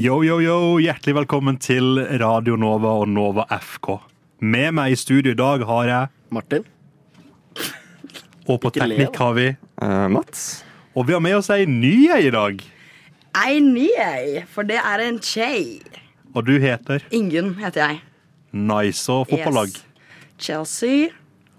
Yo, yo, yo, hjertelig velkommen til Radio Nova og Nova FK. Med meg i studio i dag har jeg Martin? Og på Ikke teknikk har vi uh, Mats? Og vi har med oss ei ny ei i dag. Ei ny ei, for det er en tjei. Og du heter Ingunn heter jeg. Nice og fotballag. Yes. Chelsea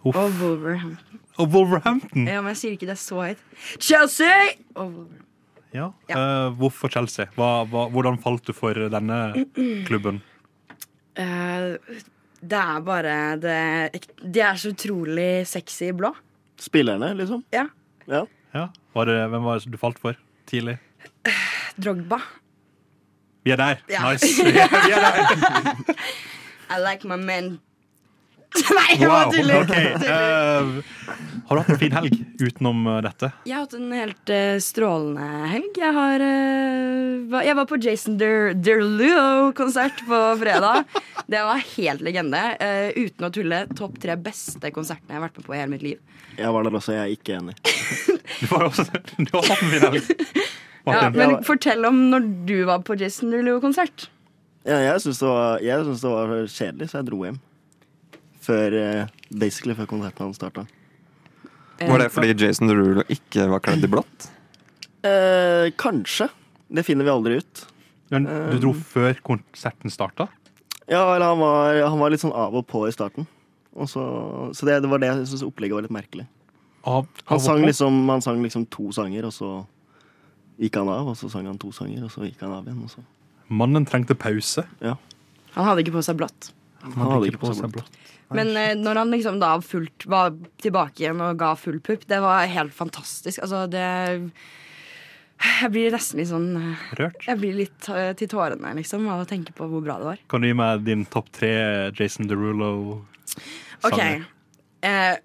Uff. og Wolverhampton. Og Wolverhampton. Ja, men jeg sier ikke det så høyt. Chelsea og Wolverhampton. Ja. eh, hvorfor Chelsea? Hva, hva, hvordan falt du for denne klubben? Uh, det er bare det De er så utrolig sexy blå. Spillerne, liksom? Ja. Ja. Ja. Var det, hvem var det du falt for tidlig? Drogba. Vi er der. Ja. Nice. Vi er, vi er der. I like my men. Nei, jeg bare tuller. ok. eh, har du hatt en fin helg utenom eh, dette? Jeg har hatt en helt uh, strålende helg. Jeg, har, uh, jeg var på Jason Der- Derulo-konsert på fredag. Det var helt legende. Uten å tulle, topp tre beste konsertene jeg har vært med på i hele mitt liv. Jeg var der også, jeg er ikke enig. Du var også du har hatt en fin helg. Ja, men fortell om når du var på Jason Derulo-konsert. Ja, jeg syns det, det var kjedelig, så jeg dro hjem. Før, eh, basically før konserten hans starta. Var det fordi Jason Derulo ikke var kledd i blått? Eh, kanskje. Det finner vi aldri ut. Men du dro før konserten starta? Ja, eller han var, han var litt sånn av og på i starten. Og så, så det, det var det jeg syns opplegget var litt merkelig. Av, av Han sang, liksom, han sang liksom to sanger, og så gikk han av. Og så sang han to sanger, og så gikk han av igjen. Og så. Mannen trengte pause. Han hadde ikke på seg blått. Han hadde ikke på seg blått. Men eh, når han liksom da fullt, var tilbake igjen og ga full pupp, det var helt fantastisk. Altså, det Jeg blir nesten litt sånn eh, Rørt. Jeg blir litt eh, til tårene, liksom, av å tenke på hvor bra det var. Kan du gi meg din topp tre Jason Derulo? OK. Eh,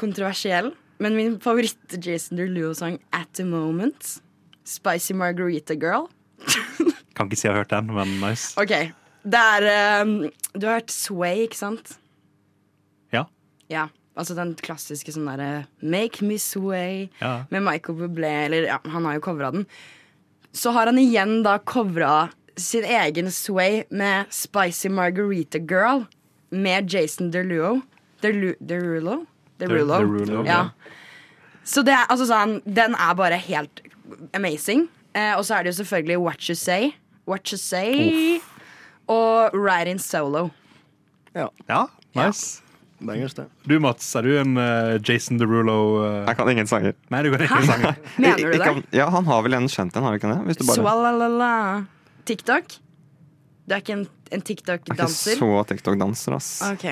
kontroversiell, men min favoritt-Jason Derulo-sang at the moment, 'Spicy Margarita Girl'. Kan ikke si jeg har hørt den, men nice. OK. Det er um, Du har hørt Sway, ikke sant? Ja. Ja. Altså den klassiske sånn derre 'Make me sway' Ja. med Michael Bublé. Eller ja, han har jo covra den. Så har han igjen da covra sin egen Sway med 'Spicy Margarita Girl' med Jason Derulo. Delu Derulo? Derulo. Derulo, ja. Så det altså sånn, den er bare helt amazing. Eh, og så er det jo selvfølgelig What You Say. What You Say og Ride In Solo. Ja, ja, nice. bangers, det. Du Mats, er du en uh, Jason Derulo uh... Jeg kan ingen sanger. Nei, du kan ingen Hæ? sanger. Mener du Jeg- jeg det? kan- Ja, han har vel en kjent en, har han ikke det? Hvis du bare TikTok? Du er ikke en, en er ikke så TikTok-danser, ass. Ok.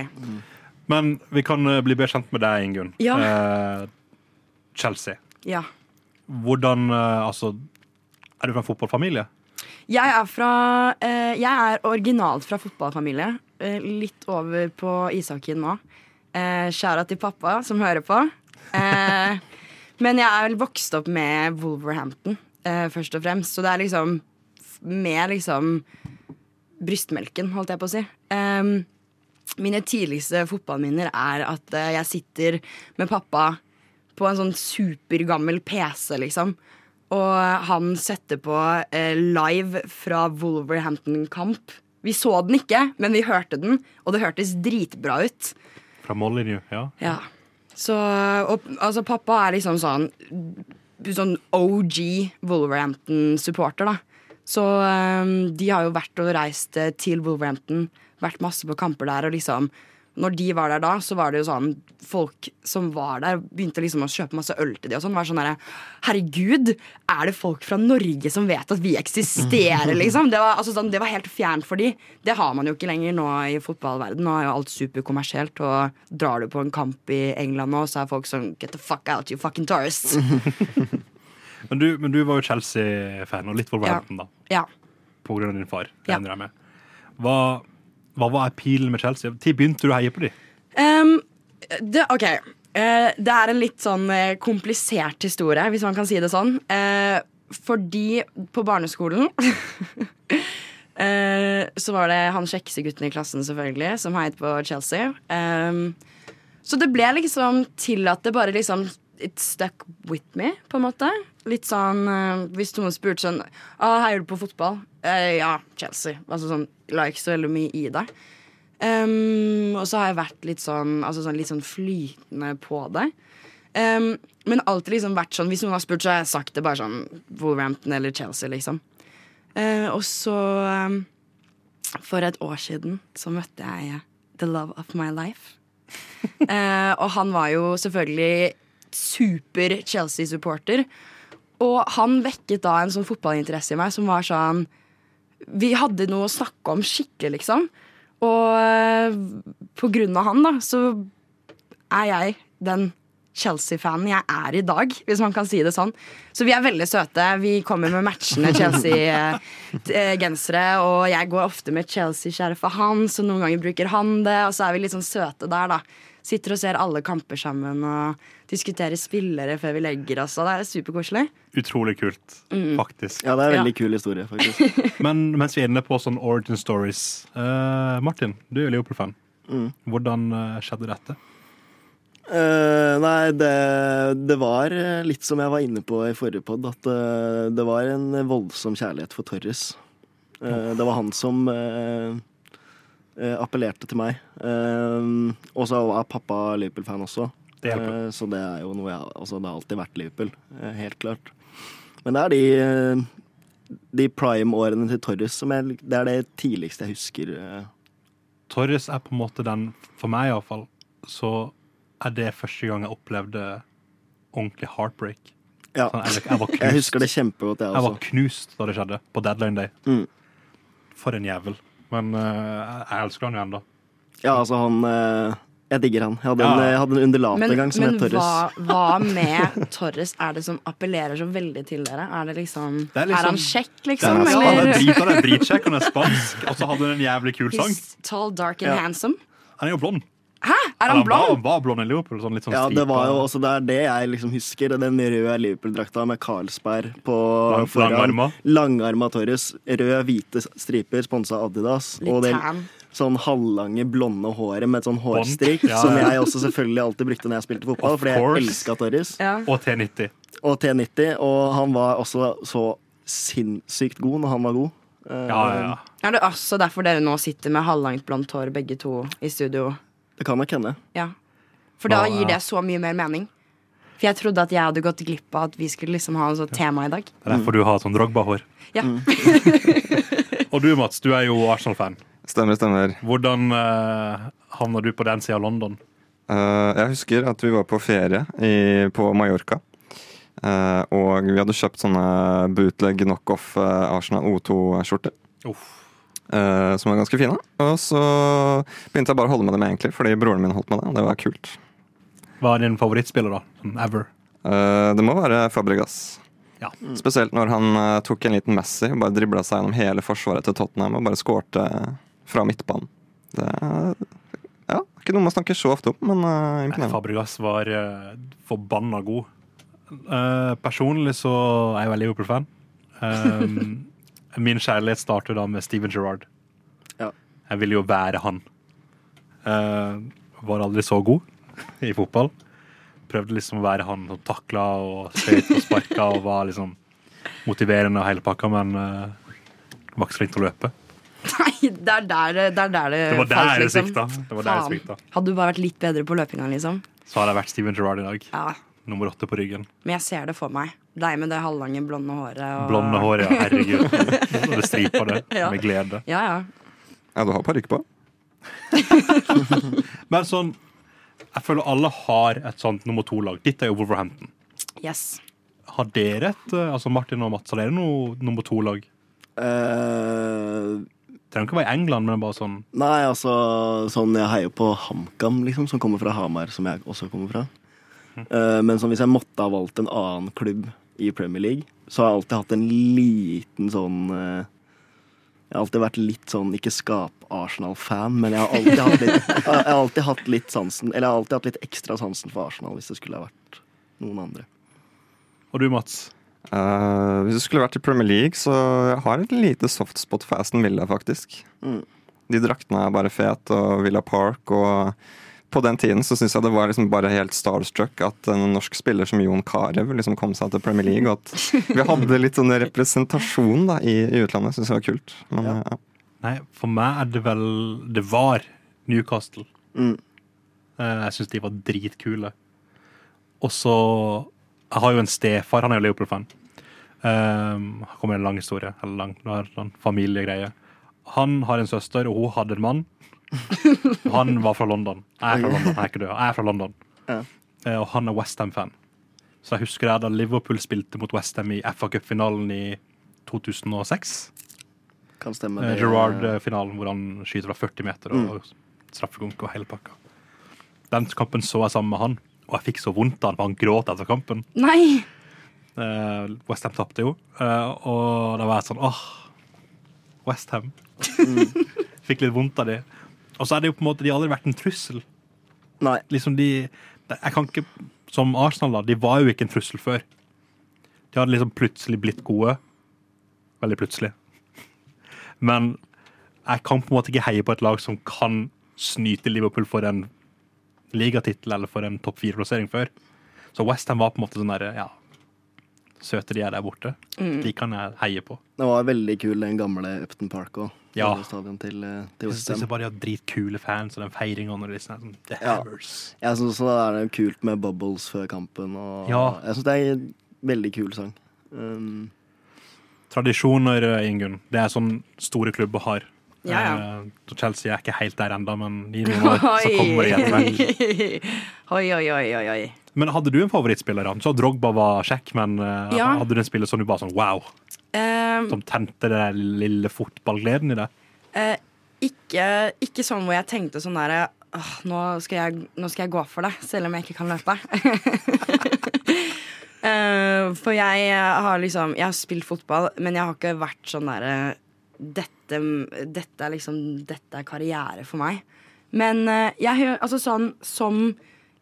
Men vi kan uh, bli bedre kjent med deg, Ingunn. Ja. Eh, Chelsea. Ja. Hvordan Altså, er du fra en fotballfamilie? Jeg er fra Jeg er originalt fra fotballfamilie. Eh, litt over på ishockeyen nå. Eh, Skjæra til pappa, som hører på. Eh, men jeg er vel vokst opp med Wolverhampton, eh, først og fremst. Så det er liksom med liksom brystmelken, holdt jeg på å si. Mine tidligste fotballminner er at jeg sitter med pappa på en sånn supergammel PC, liksom. Og han setter på live fra Wolverhampton-kamp. Vi så den ikke, men vi hørte den, og det hørtes dritbra ut. Fra Molyneux, ja. Ja. Så og, altså, pappa er liksom sånn Sånn OG Wolverhampton-supporter, da. Så um, de har jo vært og reist til Wolverhampton, vært masse på kamper der, og liksom når de var der da, så var det jo sånn Folk som var der, begynte liksom å kjøpe masse øl til de og sånn. Var sånn herre Herregud, er det folk fra Norge som vet at vi eksisterer, liksom? Det var, altså, sånn, det var helt fjernt for de. Det har man jo ikke lenger nå i fotballverden. Nå er jo alt superkommersielt, og drar du på en kamp i England nå, så er folk sånn Get the fuck out, you fucking tourists. Men du, men du var jo Chelsea-fan, og litt Wolverhampton, da. Ja. På grunn av din far. Ja. regner jeg med. Hva, hva var pilen med Chelsea? Når begynte du å heie på dem? Um, det, ok. uh, det er en litt sånn uh, komplisert historie, hvis man kan si det sånn. Uh, fordi på barneskolen så var det han kjekkeste i klassen, selvfølgelig, som heiet på Chelsea. Um, så det ble liksom til at det bare liksom it stuck with me, på en måte. Litt sånn eh, Hvis noen spurte sånn ah, 'Heier du på fotball?' Eh, ja, Chelsea. Altså sånn La ikke så veldig mye i det. Um, og så har jeg vært litt sånn, altså sånn, litt sånn flytende på det. Um, men alltid liksom vært sånn Hvis noen har spurt, så har jeg sagt det bare sånn Wolverhampton eller Chelsea, liksom. Uh, og så um, For et år siden så møtte jeg the love of my life. uh, og han var jo selvfølgelig super Chelsea-supporter. Og han vekket da en sånn fotballinteresse i meg som var sånn Vi hadde noe å snakke om skikkelig, liksom. Og eh, på grunn av han, da, så er jeg den Chelsea-fanen jeg er i dag, hvis man kan si det sånn. Så vi er veldig søte. Vi kommer med matchende Chelsea-gensere, og jeg går ofte med Chelsea-skjerfet hans, og noen ganger bruker han det, og så er vi litt sånn søte der, da. Sitter og ser alle kamper sammen og diskuterer spillere før vi legger oss. Og det er superkoselig. Utrolig kult, faktisk. Ja, det er en Ja. veldig kul historie, faktisk. Men mens vi er inne på sånn origin stories uh, Martin, du er jo Liverpool-fan. Mm. Hvordan eh, skjedde dette? Uh, nei, det, det var litt som jeg var inne på i forrige pod, at uh, det var en voldsom kjærlighet for Torres. Eh, det var han som appellerte til meg. Eh, og så er pappa Liverpool-fan også. Det. Eh, så det er jo noe jeg Altså, det har alltid vært Liverpool. eh, helt klart. Men det er de eh, de prime-årene til Torres som jeg, det er det tidligste jeg husker. eh. Torres er på en måte den, for meg iallfall, så er det første gang jeg opplevde ordentlig heartbreak. Ja. Sånn, jeg, jeg var knust. Jeg husker det kjempegodt, jeg Jeg var knust da det skjedde, på deadline day. Mm. For en jævel. Men uh, jeg elsker han jo ennå. Ja, altså han uh, Jeg digger han. Jeg hadde en, Ja. jeg hadde en undulat Men, en gang som men het Torres. hva, hva med Torres er det som appellerer så veldig til dere? Er det liksom Det er Er, liksom- han kjekk, Ja, liksom? han er eller? drit, han er dritkjekk, han er spansk, og så hadde han en jævlig kul sang. He's tall, dark and Ja. handsome. Han er jo blond. Hæ? Er han var, blond? han var blond i Liverpool. Sånn litt sånn Ja, det var jo også det er det jeg liksom husker. Den røde Liverpool-drakta med Carlsberg på Lang- foran. langarma. Langarma Torres. Rød, hvite striper, sponsa Adidas. Litt og det tan. sånn halvlange, blonde håret med et sånn hårstrikk, Ja, som jeg også selvfølgelig alltid brukte når jeg spilte fotball, fordi jeg elska Torres. Ja. Og T90. Og T90. Og han var også så sinnssykt god når han var god. Ja, ja, ja. Er det også derfor dere nå sitter med halvlangt blondt hår begge to i studio? Det kan nok hende. Ja. For da gir det så mye mer mening. For jeg trodde at jeg hadde gått glipp av at vi skulle liksom ha en sånn tema i dag. Det er derfor du har sånn Drogba-hår. Ja. Og du, Mats, du er jo Arsenal-fan. Stemmer, stemmer. Hvordan uh, havna du på den sida av London? Eh, jeg husker at vi var på ferie i, på Mallorca. Eh, og vi hadde kjøpt sånne bootleg knockoff eh, Arsenal O2-skjorter. Uff. Eh, som var ganske fine. Og så begynte jeg bare å holde med dem, egentlig, fordi broren min holdt med det. Og det var kult. Hva er din favorittspiller, da? Sånn ever? Eh, det må være Fabregas. Ja. Spesielt når han eh, tok en liten Messi og bare dribla seg gjennom hele forsvaret til Tottenham og bare skårte fra midtbanen. Det er ja, ikke noe man snakker så ofte om, men uh, imponerende. Fabregas var uh, forbanna god. Eh, personlig så er jeg veldig Liverpool-fan. Um, min kjærlighet starter da med Steven Gerrard. Ja. Jeg ville jo være han. Uh, var aldri så god i fotball. Prøvde liksom å være han som takla og skøyt og sparka og var liksom motiverende og hele pakka, men uh, var ikke så flink til å løpe. Nei, det er der det, det, er der det, Det var der falt, det liksom. svikta. Det var der det svikta. Hadde du bare vært litt bedre på løpinga, liksom. Så hadde jeg vært Steven Gerrard i dag. Ja. Nummer åtte på ryggen. Men jeg ser det for meg. Deg med det halvlange, blonde håret. Og... Blonde håret, ja. Herregud. Og det striper det Ja. med glede. Ja, ja. Ja, du har parykk på? Men sånn Jeg føler alle har et sånt nummer to-lag. Ditt er jo Wolverhampton. Yes. Har dere et eh, altså Martin og Mats, har dere noe nummer to-lag? Uh... Det trenger ikke være i England, men bare sånn nei, altså sånn Jeg heier på HamKam, liksom, som kommer fra Hamar, som jeg også kommer fra. Eh, men som hvis jeg måtte ha valgt en annen klubb i Premier League, så har jeg alltid hatt en liten sånn eh, Jeg har alltid vært litt sånn, ikke skap-Arsenal-fan, men jeg har alltid hatt litt jeg har alltid hatt litt sansen Eller jeg har alltid hatt litt ekstra sansen for Arsenal hvis det skulle ha vært noen andre. Og du, Mats? Uh, hvis du skulle vært i Premier League, så jeg har et lite softspot for Aston Villa, faktisk. Mm. De draktene er bare fet, og Villa Park og på den tiden så syns jeg det var liksom bare helt starstruck at en norsk spiller som Jon Carew liksom kom seg til Premier League. Og at vi hadde litt sånn representasjon da, i, i utlandet. Syns jeg var kult. Men Ja. ja. Nei, for meg er det vel Det var Newcastle. Mm. Eh, Jeg syns de var dritkule. Og så Jeg har jo en stefar, han er jo Liverpool-fan. Um, her kommer en lang historie. Eller lang, familiegreie. Han har en søster, og hun hadde en mann. Han var fra London. Jeg er fra London, jeg er ikke død. Jeg er fra London. Ja. Eh, Og han er Westham-fan. Så jeg husker det da Liverpool spilte mot Westham i FA Cup-finalen i 2006. Kan stemme. Eh, det. Gerrard-finalen hvor han skyter fra 40 meter og straffekonk og hele pakka. Den kampen så jeg sammen med han, og jeg fikk så vondt av han, for han gråt etter kampen. Nei! Uh, Westham tapte jo, eh, og da var jeg sånn åh, Westham. fikk litt vondt av det. Og så er det jo på en måte, de har aldri vært en trussel. Nei. Liksom de, jeg kan ikke, Som Arsenal, da, de var jo ikke en trussel før. De hadde liksom plutselig blitt gode. Veldig plutselig. Men jeg kan på en måte ikke heie på et lag som kan snyte Liverpool for en ligatittel eller for en topp fire-plassering før. Så Westham var på en måte sånn derre ja, søte de er der borte. De kan jeg heie på. Det var veldig kul, den gamle Upton Park òg. Ja. Stadion til, eh, til Jeg synes syns bare de har dritkule fans og den feiringa når de er sånn The Ja. Jeg syns det er kult med bubbles før kampen. Og Ja. Jeg syns det er en veldig kul sang. Um, Tradisjoner, eh, Ingunn. Det er sånn store klubber har. Ja, ja. Eh, Chelsea er ikke helt der ennå, men i noen år så kommer de igjen. Oi, oi, oi, oi, oi. Men hadde du en favorittspiller? Så Drogba var kjekk, men Ja. hadde du en spiller som du bare sånn wow, som tente den lille fotballgleden i deg? eh, ikke, ikke sånn hvor jeg tenkte sånn derre nå, nå skal jeg gå for det, selv om jeg ikke kan løpe. Eh, for jeg har liksom Jeg har spilt fotball, men jeg har ikke vært sånn derre dette, dette er liksom Dette er karriere for meg. Men eh, jeg Altså sånn som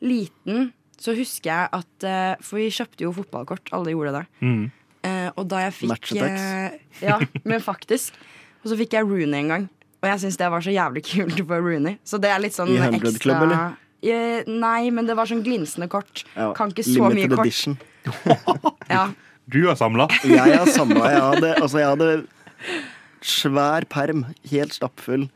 liten så husker jeg at eh, For vi kjøpte jo fotballkort. Alle gjorde det. Mm. Og da jeg fikk eh, Ja, men faktisk. Og så fikk jeg Rooney en gang. Og jeg syns det var så jævlig kult på Rooney. Så det er litt sånn I 100 ekstra Club, eller? Nei, men det var sånn glinsende kort. ja, Kan ikke så mye kort. edition. Ja. Du har samla. Jeg har samla Jeg hadde, altså jeg hadde svær perm, helt stappfull,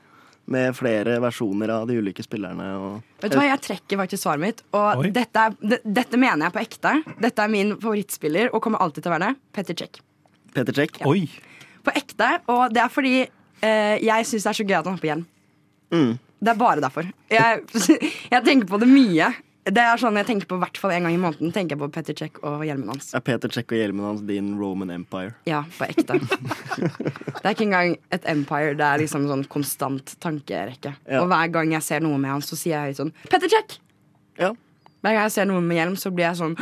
med flere versjoner av de ulike spillerne. Og, Vet du hva, Jeg trekker faktisk svaret mitt. Og dette, dette mener jeg på ekte. Dette er min favorittspiller og kommer alltid til å være det. Petter Cech. Petter Cech. Oi! På ekte. Og det er fordi eh, jeg syns det er så gøy at han har på hjelm. Mm. Det er bare derfor. Jeg, jeg tenker på det mye. Det er sånn Jeg tenker på hvert fall en gang i måneden tenker jeg på Peter Check og hjelmen hans. Er Peter Check og hjelmen hans din Roman Empire? Ja, på ekte. Det er ikke engang et empire. Det er liksom sånn konstant tankerekke. Ja. Og hver gang jeg ser noe med han, så sier jeg høyt sånn Peter Check! Ja. Hver gang jeg ser noe med hjelm, så blir jeg sånn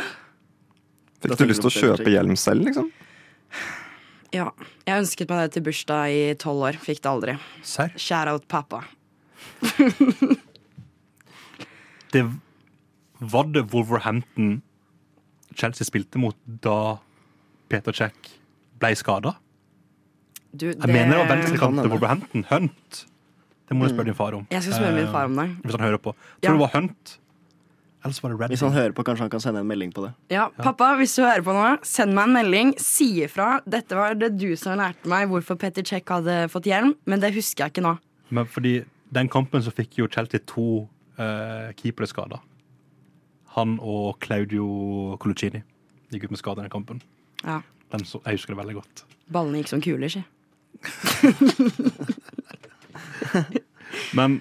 Fikk du lyst til å kjøpe hjelm selv, liksom? Ja. Jeg ønsket meg det til bursdag i tolv år. Fikk det aldri. Serr? Shout out pappa. Det var det Wolverhampton Chelsea spilte mot da Peter Check ble skada? Du, Jeg mener det var kan venstrekant til Wolverhampton. Hunt. Det må du spørre din far om. Jeg skal spørre min far om det. Eh, Hvis han hører på. Tror Ja. det var Hunt. Eller så var det Red. Hvis han hører på, kanskje han kan sende en melding på det. Ja, Pappa, hvis du hører på nå, send meg en melding. Si ifra. Dette var det du som lærte meg hvorfor Petter Check hadde fått hjelm, men det husker jeg ikke nå. Men fordi den kampen så fikk jo Chelsea to uh, keepere skada. Han og Claudio Coluccini gikk ut med skade i den kampen. Ja. Den så, jeg husker det veldig godt. Ballene gikk som kuler, si. Men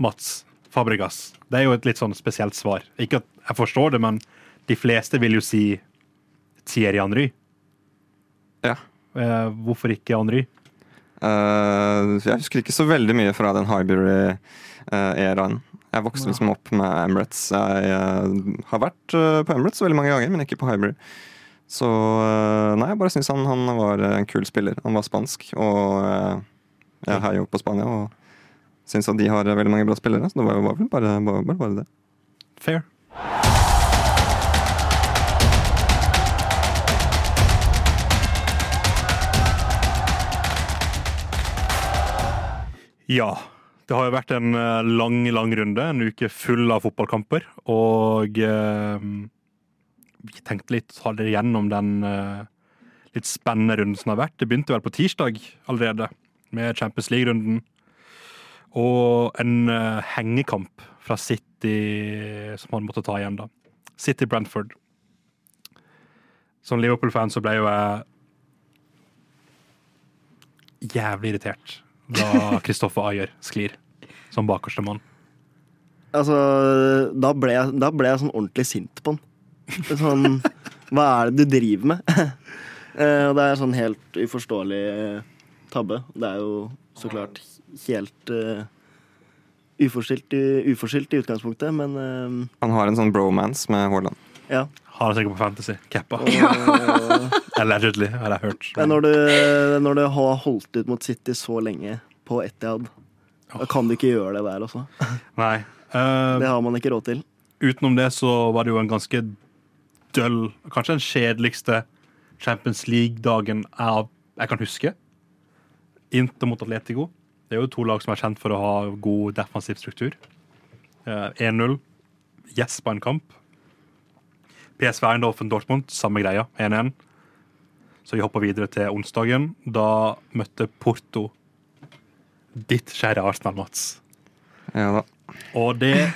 Mats Fabregas, det er jo et litt sånn spesielt svar. Ikke at jeg forstår det, men de fleste vil jo si Thierry Henry. Ja. Eh, hvorfor ikke Henry? Uh, jeg husker ikke så veldig mye fra den Highbury-eraen. Jeg vokste liksom opp med Emirates. Jeg eh, har vært eh, på Emirates veldig mange ganger, men ikke på Hybrid. Så eh, nei, jeg bare syns han, han var en kul spiller. Han var spansk, og jeg heier jo på Spania og syns at de har veldig mange bra spillere. Så det var, var vel bare, bare, bare, bare det. Fair. Ja, Det har jo vært en eh, lang, lang runde, en uke full av fotballkamper. Og eh, vi tenkte litt å ta dere gjennom den eh, litt spennende runden som har vært. Det begynte vel på tirsdag allerede, med Champions League-runden. Og en eh, hengekamp fra City som han måtte ta igjen, da. City Brentford. Som Liverpool-fan så ble jo jeg jævlig irritert da Kristoffer Ayer sklir som bakerste mann. Altså, da ble, jeg, da ble jeg sånn ordentlig sint på han. Sånn Hva er det du driver med? Eh, Og det er sånn helt uforståelig eh, tabbe. Det er jo så klart helt uh, uforskyldt, i- utgangspunktet, men uh, Han har en sånn bromance med Haaland. ja. Har det sikkert på Fantasy. Cappa. Ja. Allegedly, har jeg hørt. men når du, når du har holdt ut mot City så lenge på Etihad, da kan du ikke gjøre det der, også. Nei. Uh, Det har man ikke råd til. utenom det så var det jo en ganske døll, kanskje den kjedeligste Champions League-dagen jeg, jeg kan huske. Inter mot Atletico. Det er jo to lag som er kjent for å ha god defensiv struktur. Eh, 1-0. Yes på en kamp. PSV Eindhoven Dortmund, samme greia. 1-1. Så vi hopper videre til onsdagen. Da møtte Porto ditt kjære Arsenal, Mats. Ja da. Og det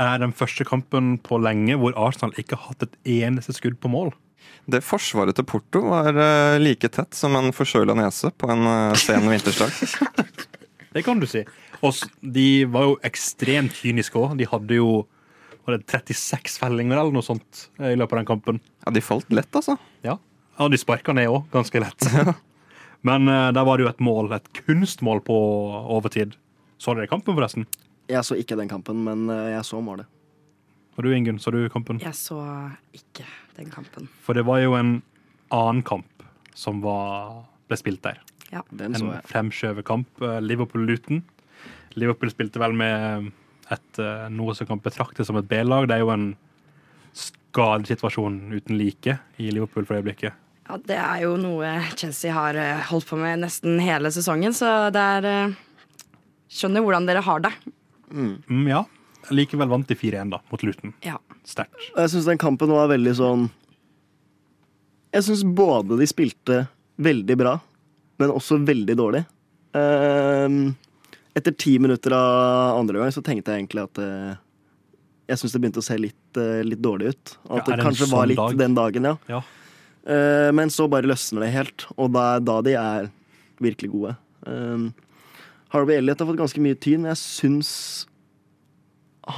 er den første kampen på lenge hvor Arsenal ikke har hatt et eneste skudd på mål. Det forsvaret til Porto var eh, like tett som en forkjøla nese på en uh, sen vintersdag. Det kan du si. Og de var jo ekstremt kyniske òg. De hadde jo var det 36 fellinger eller noe sånt i løpet av den kampen. Ja, de falt lett, altså. Ja, ja de sparka ned òg, ganske lett. Men uh, der var det jo et mål, et kunstmål på overtid. Så dere kampen, forresten? Jeg så ikke den kampen, men eh, jeg så målet. Og du, Ingunn, så du kampen? Jeg så ikke den kampen. For det var jo en annen kamp som var, ble spilt der. Ja, Den så En jeg. fremskjøvet kamp. eh, Liverpool-Luton. Liverpool spilte vel med et, eh, noe som kan betraktes som et B-lag. Det er jo en skadesituasjon uten like i Liverpool for øyeblikket. Ja, Det er jo noe Chelsea har eh, holdt på med nesten hele sesongen, så det er eh, Skjønner hvordan dere har det. Mm, ja. Likevel vant de 4-1 da, mot Luton. Ja. Sterkt. Jeg syns den kampen var veldig sånn Jeg syns både de spilte veldig bra, men også veldig dårlig. Ehm, etter ti minutter av andre gang så tenkte jeg egentlig at eh, jeg syns det begynte å se litt, eh, litt dårlig ut. Ja, At er det det en kanskje sånn var litt dag? den dagen, ja. Ja. Eh, men så bare løsner det helt, og da er da de er virkelig gode. Um, Harvey Elliot har fått ganske mye tyn, men jeg syns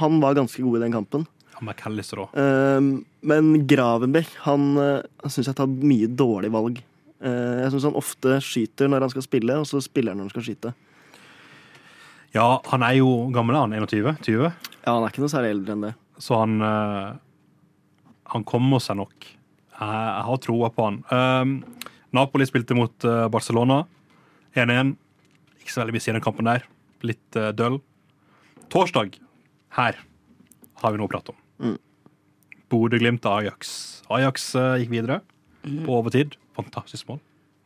han var ganske god i den kampen. Ja, McAllister òg. Um, men Gravenbech han, uh, han syns jeg tar mye dårlige valg. Uh, jeg syns han ofte skyter når han skal spille, og så spiller han når han skal skyte. Ja, han er jo gammel, han. 21? 20? Ja, han er ikke noe særlig eldre enn det. Så han eh, Han kommer seg nok. Jeg, jeg har troa på han. Um, Napoli spilte mot eh, Barcelona. 1-1. Ikke så veldig mye siden den kampen der. Litt uh, døll. Torsdag. Her har vi noe å prate om. Mm. Bodø-Glimt Ajax. Ajax eh, gikk videre på overtid. Fantastisk mål,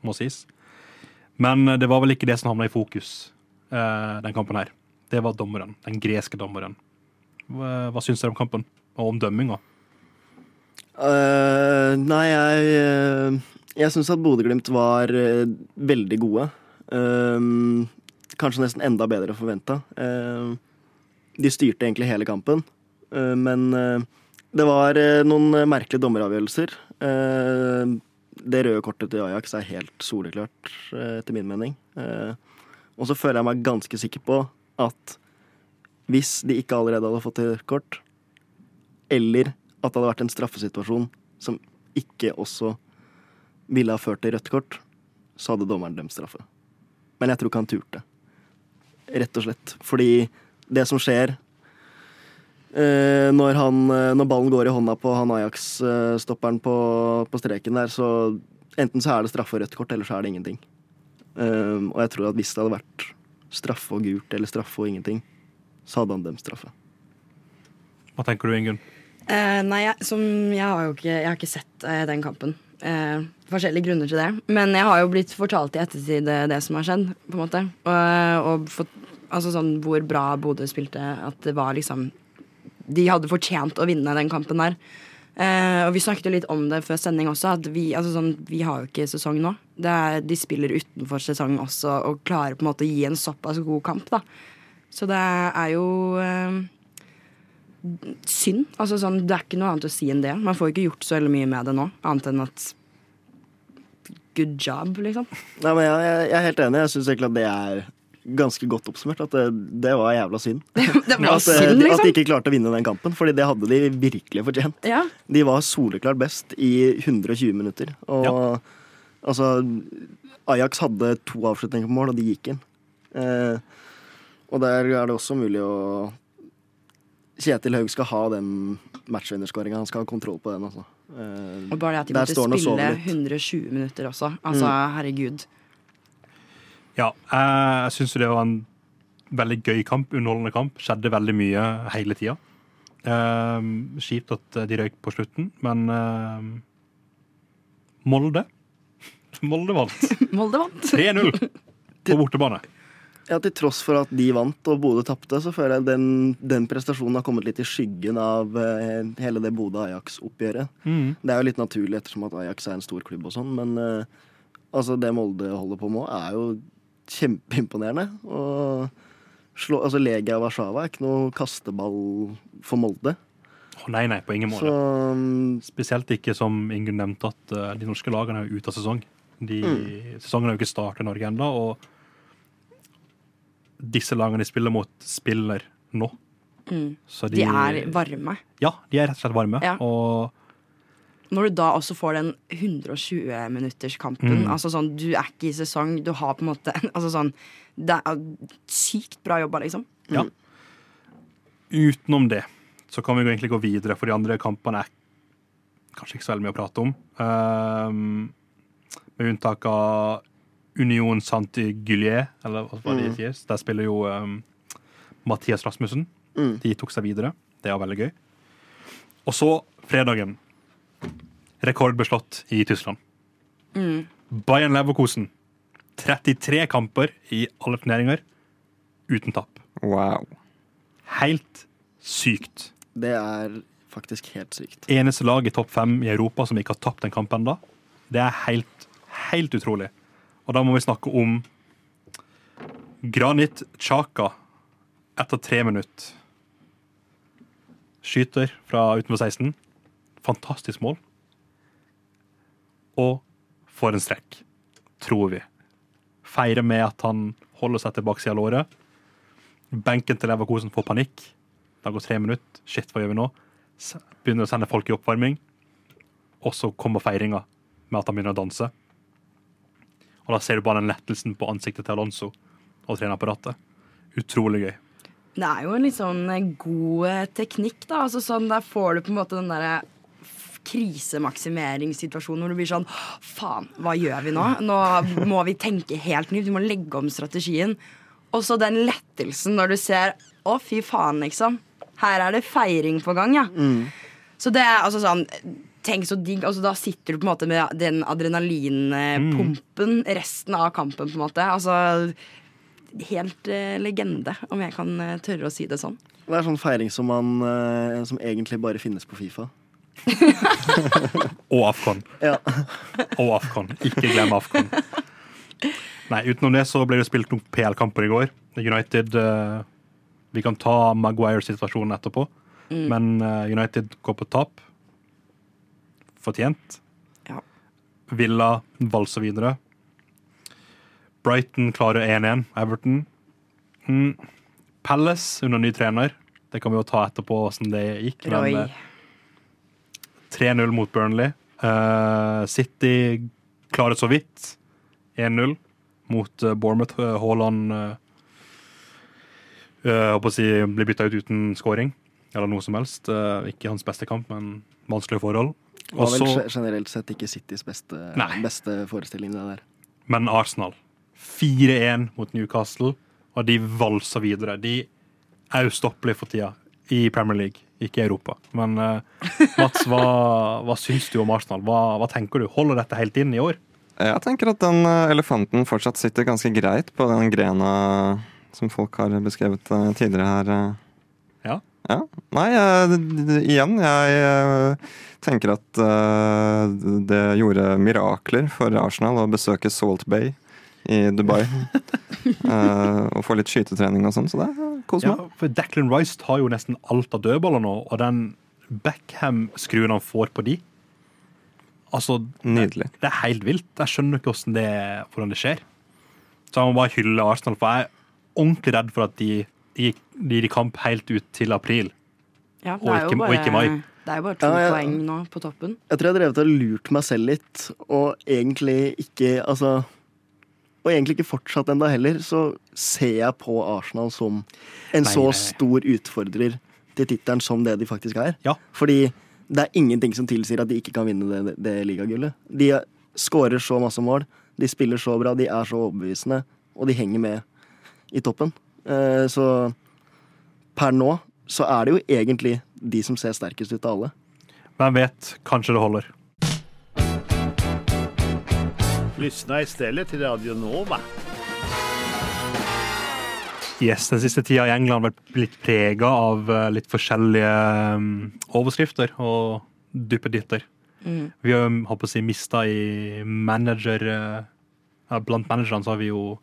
må sies. Men eh, det var vel ikke det som havna i fokus eh, den kampen her. Det var dommeren. Den greske dommeren. Hva, hva syns dere om kampen? Og om dømminga? Uh, nei, jeg uh, Jeg syns at Bodø-Glimt var uh, veldig gode. Kanskje nesten enda bedre enn forventa. Uh, de styrte egentlig hele kampen, uh, men uh, det var uh, noen merkelige dommeravgjørelser. Uh, det røde kortet til Ajax er helt soleklart, uh, etter min mening. Uh, og så føler jeg meg ganske sikker på at hvis de ikke allerede hadde fått et kort, eller at det hadde vært en straffesituasjon som ikke også ville ha ført til rødt kort, så hadde dommeren dømt straffe. Men jeg tror ikke han turte. Rett og slett. Fordi det som skjer eh, når, han, eh, når ballen går i hånda på han Ajax-stopperen på, på streken der, så enten så er det straffe og rødt kort, eller så er det ingenting. Eh, og jeg tror at hvis det hadde vært straffe og gult eller straffe og ingenting, så hadde han dømt straffe. Hva tenker du, Ingunn? Uh, nei, jeg, som, jeg har jo ikke, jeg har ikke sett uh, den kampen. Uh, forskjellige grunner til det. Men jeg har jo blitt fortalt i ettertid det, det som har skjedd, på en måte. Og, og fått Altså sånn hvor bra Bodø spilte. At det var liksom De hadde fortjent å vinne den kampen der. Eh, og vi snakket jo litt om det før sending også, at vi, altså sånn, vi har jo ikke sesong nå. Det er, de spiller utenfor sesong også og klarer på en måte å gi en såpass god kamp, da. Så det er jo eh, synd. Altså sånn, det er ikke noe annet å si enn det. Man får ikke gjort så veldig mye med det nå, annet enn at good job, liksom. Nei, men jeg, jeg, er helt enig. Jeg syns egentlig at det er ganske godt oppsummert. At det, det var jævla synd. Det var At, synd liksom. at de liksom. ikke klarte å vinne den kampen, Fordi det hadde de virkelig fortjent. Ja. De var soleklart best i 120 minutter. Og Ja. Altså Ajax hadde to avslutninger på mål, og de gikk inn. Eh, og der er det også mulig å Kjetil Haug skal ha den matchvinnerskåringa. Han skal ha kontroll på den. Altså. Eh, Og bare det at de måtte spille 120 minutter også. Altså, herregud. Ja, jeg syns det var en veldig gøy kamp, underholdende kamp. Skjedde veldig mye hele tida. Eh, Kjipt at de røyk på slutten, men eh, Molde Molde vant. Molde vant. 3-0 på bortebane. Ja, Til tross for at de vant og Bodø tapte, så føler jeg den, den prestasjonen har kommet litt i skyggen av eh, hele det Bodø-Ajax-oppgjøret. Mm. Det er jo litt naturlig ettersom at Ajax er en stor klubb og sånn, men eh, altså det Molde holder på med, er jo kjempeimponerende. Og slå, altså Legia Warszawa er ikke noe kasteball for Molde. Oh, nei, nei, på ingen Så måte. mm, Spesielt ikke som Ingunn nevnte, at eh, de norske lagene er ute av sesong. De, Sesongen har jo ikke startet i Norge ennå, og disse lagene de spiller mot, spiller nå. Mm. Så De er varme. Ja, de er rett og slett varme. Ja. Og Når du da også får den 120-minutterskampen Mm. altså sånn, Du er ikke i sesong, du har på en måte altså sånn, Det er sykt bra jobba, liksom. ja. Utenom det så kan vi egentlig gå videre, for de andre kampene er kanskje ikke så veldig mye å prate om. Ehm, med unntak av Union Saint-Gullier, eller hva var det sies. Der spiller jo um, Mathias Rasmussen. Mm. De tok seg videre. Det var veldig gøy. Og så fredagen. Rekordbeslått i Tyskland. Bayern Leverkosen. 33 kamper i alle turneringer uten tap. Wow. Helt sykt. det er faktisk helt sykt. Eneste lag i topp fem i Europa som ikke har tapt en kamp ennå. Det er helt, helt utrolig. Og da må vi snakke om Granit Chaka etter tre minutter. Skyter fra utenfor 16. Fantastisk mål. Og får en strekk, tror vi. Feirer med at han holder seg til baksida av låret. Benken til Leverkosen får panikk. Det går tre minutter. Shit, hva gjør vi nå? Begynner å sende folk i oppvarming. Og så kommer feiringa med at han begynner å danse. Og da ser du bare den lettelsen på ansiktet til Alonso og trenerapparatet. Utrolig gøy. Det er jo en litt sånn eh, god eh, teknikk, da. Altså sånn, Der får du på en måte den derre krisemaksimeringssituasjonen hvor du blir sånn Faen, hva gjør vi nå? Nå må vi tenke helt nytt. Vi må legge om strategien. Og så den lettelsen når du ser Å, fy faen, liksom. Her er det feiring på gang, ja. Så det er altså sånn Tenk så digg. Altså, da sitter du på en måte med den adrenalinpumpen resten av kampen, på en måte. Altså Helt eh, legende, om jeg kan eh, tørre å si det sånn. Det er sånn feiring som, man, eh, som egentlig bare finnes på Fifa. Og Afcon. Ja. Og Afcon. Ikke glem Afcon. Nei, utenom det så ble det spilt noen PL-kamper i går. United eh, Vi kan ta Maguire-situasjonen etterpå, men eh, United går på tap. Fortjent. Ja. Villa valser videre. Brighton klarer 1-1. Everton. Mm. Palace under ny trener. Det kan vi jo ta etterpå åssen det gikk. men, eh, 3-0 mot Burnley. Uh, City klarer så vidt 1-0 mot uh, Bournemouth. Haaland uh, håper å si, blir bytta ut uten scoring eller noe som helst. Ikke hans beste kamp, men vanskelige forhold. Var Og vel så- generelt sett ikke Citys beste, Nei. beste forestilling, det der. Men Arsenal 4-1 mot Newcastle, og de valser videre. De er ustoppelige for tida i Premier League, ikke i Europa. Men uh, Mats, hva, hva syns du om Arsenal? Hva, hva tenker du? Holder dette helt inn i år? Jeg tenker at den eh, elefanten fortsatt sitter ganske greit på den grena som folk har beskrevet eh, tidligere her. Ja. Ja. Nei, d- igjen, jeg eh, tenker at eh, det gjorde mirakler for Arsenal å besøke Salt Bay i Dubai. Eh, og få litt skytetrening og sånn, så det koser Ja, meg. for Declan Rice tar jo nesten alt av dødballer nå, og den Beckham-skruen han får på de Altså, Nydelig. det er helt vilt. Jeg skjønner ikke hvordan det, hvordan det skjer. Så jeg må bare hylle Arsenal, for jeg er ordentlig redd for at de gikk de gikk i kamp helt ut til april. Ja, Og ikke, bare, og ikke mai. Det er jo bare to Ja, jeg, poeng nå på toppen. Jeg tror jeg har drevet og lurt meg selv litt, og egentlig ikke Altså Og egentlig ikke fortsatt enda heller, så ser jeg på Arsenal som en Nei, så nei, nei. stor utfordrer til tittelen som det de faktisk er. Ja. Fordi det er ingenting som tilsier at de ikke kan vinne det, det ligagullet. De skårer så masse mål, de spiller så bra, de er så overbevisende, og de henger med i toppen. Eh, Så per nå så er det jo egentlig de som ser sterkest ut av alle. Hvem vet, kanskje det holder. Lyssna stedet til Radio Nova. Yes, Den siste tida i England har blitt prega av eh, litt forskjellige um, overskrifter og duppeditter. Mm. Vi har jo, håper å si, mista i manager eh, Blant managerne så har vi jo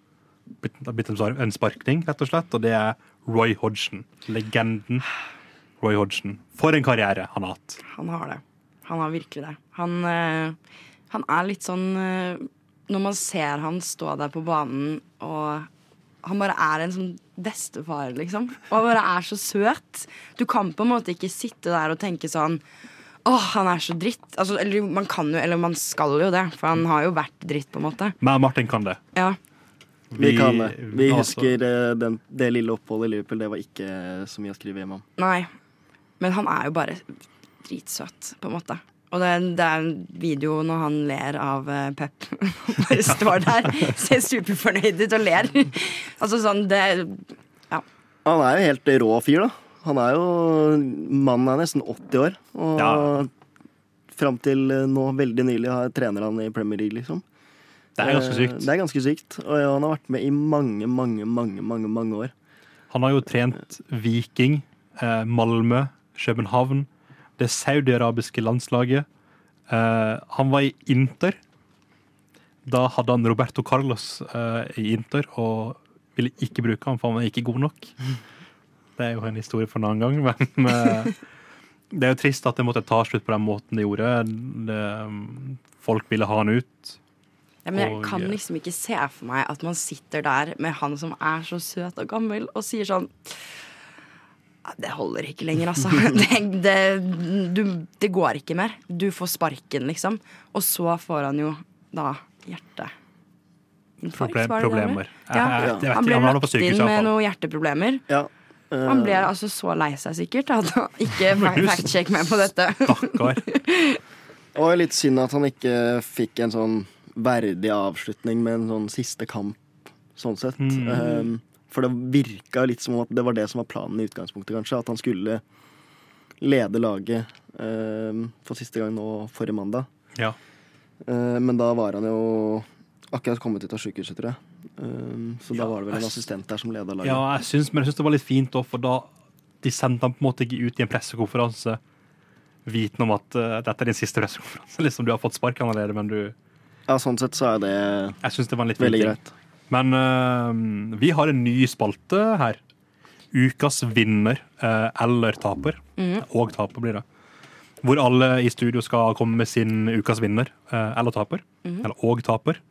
det blitt en spark- sparkning, rett og slett, og det er Roy Hodgson. Legenden Roy Hodgson. For en karriere han har hatt. Han har det. Han har virkelig det. Han, eh, han er litt sånn eh, Når man ser han stå der på banen, og han bare er en sånn bestefar, liksom. Og han bare er så søt. Du kan på en måte ikke sitte der og tenke sånn Åh, han er så dritt. Altså, eller man kan jo, eller man skal jo det, for han har jo vært dritt, på en måte. Men Martin kan det. Ja. Vi, kan det. Vi altså- husker eh, den, det lille oppholdet i Liverpool. Det var ikke så mye å skrive hjem om. Nei. Men han er jo bare dritsøt, på en måte. Og det, det er en video når han ler av eh, Pep. Han bare står der, ser superfornøyd ut og ler. Altså sånn, det Ja. Han er jo helt rå fyr, da. Han er jo Mannen er nesten 80 år. Og Ja. fram til eh, nå, veldig nylig, har trener han i Premier League, liksom. Det er ganske Eh, sykt. Det er ganske sykt. Og han har vært med i mange, mange, mange, mange, mange år. Han har jo trent Viking, eh, Malmö, København, det saudiarabiske landslaget. Eh, han var i Inter. Da hadde han Roberto Carlos eh, i Inter og ville ikke bruke ham, for han var ikke god nok. Det er jo en historie for en annen gang, men eh, det er jo trist at det måtte ta slutt på den måten det gjorde. Det, folk ville ha han ut. Ja, Men jeg Og, kan eh, liksom ikke se for meg at man sitter der med han som er så søt og gammel, og sier sånn det holder ikke lenger, altså. Det, det, du, det går ikke mer. Du får sparken, liksom. Og så får han jo da hjerte... Problem, problemer. Ja. Jeg, jeg, jeg vet Han ble lagt inn med noen hjerteproblemer. Ja. Uh, Han ble altså så lei seg sikkert at han ikke fact-check meg på dette. Stakkar. Og litt synd at han ikke fikk en sånn verdig avslutning med en sånn siste kamp, sånn sett. Mm. Um, for det virka litt som at det var det som var planen i utgangspunktet, kanskje. At han skulle lede laget um, for siste gang nå forrige mandag. Ja. Uh, men da var han jo akkurat kommet ut av sykehuset, tror jeg. Um, så Ja, da var det vel en assistent der som leda laget. Ja, jeg syns, men jeg syns det var litt fint òg, for da de sendte han på en måte ikke ut i en pressekonferanse vitende om at uh, dette er din siste pressekonferanse. Liksom, du har fått sparken allerede, men du Ja, sånn sett så er det Jeg syns det var en litt veldig ting. greit. Men uh, vi har en ny spalte her. Ukas vinner uh, eller taper. Og taper blir det. Hvor alle i studio skal komme med sin ukas vinner uh, eller taper. Eller og taper.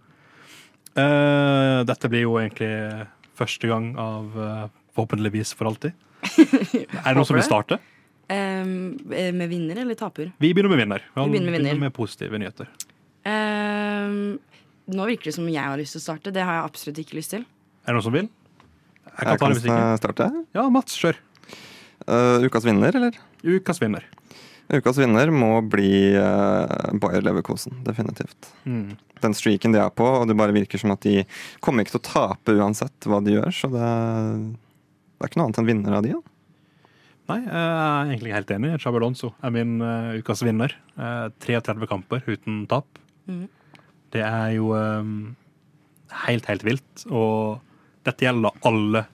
Eh, dette blir jo egentlig første gang av forhåpentligvis for alltid. er det noen som vil starte? Um, med vinner eller taper? Vi begynner med vinner. Vi begynner med vinner. med positive nyheter. Um, nå virker det som jeg har lyst til å starte. Det har jeg absolutt ikke lyst til. Er det noen som vil? Jeg kan Jeg ta kan det hvis ikke. starte. Ja, Mats, kjør. Uh, ukas vinner, eller? Ukas vinner. Ukas vinner må bli uh, Bayer Leverkosen, definitivt. Mm. Den streaken de er på, og det bare virker som at de kommer ikke til å tape uansett hva de gjør, så det, det er ikke noe annet enn vinner av de. Da. Nei, jeg er egentlig helt enig. Xabi er min uh, ukas vinner. Uh, 33 kamper uten tap. Mhm. Det er jo um, helt, helt vilt. Og dette gjelder alle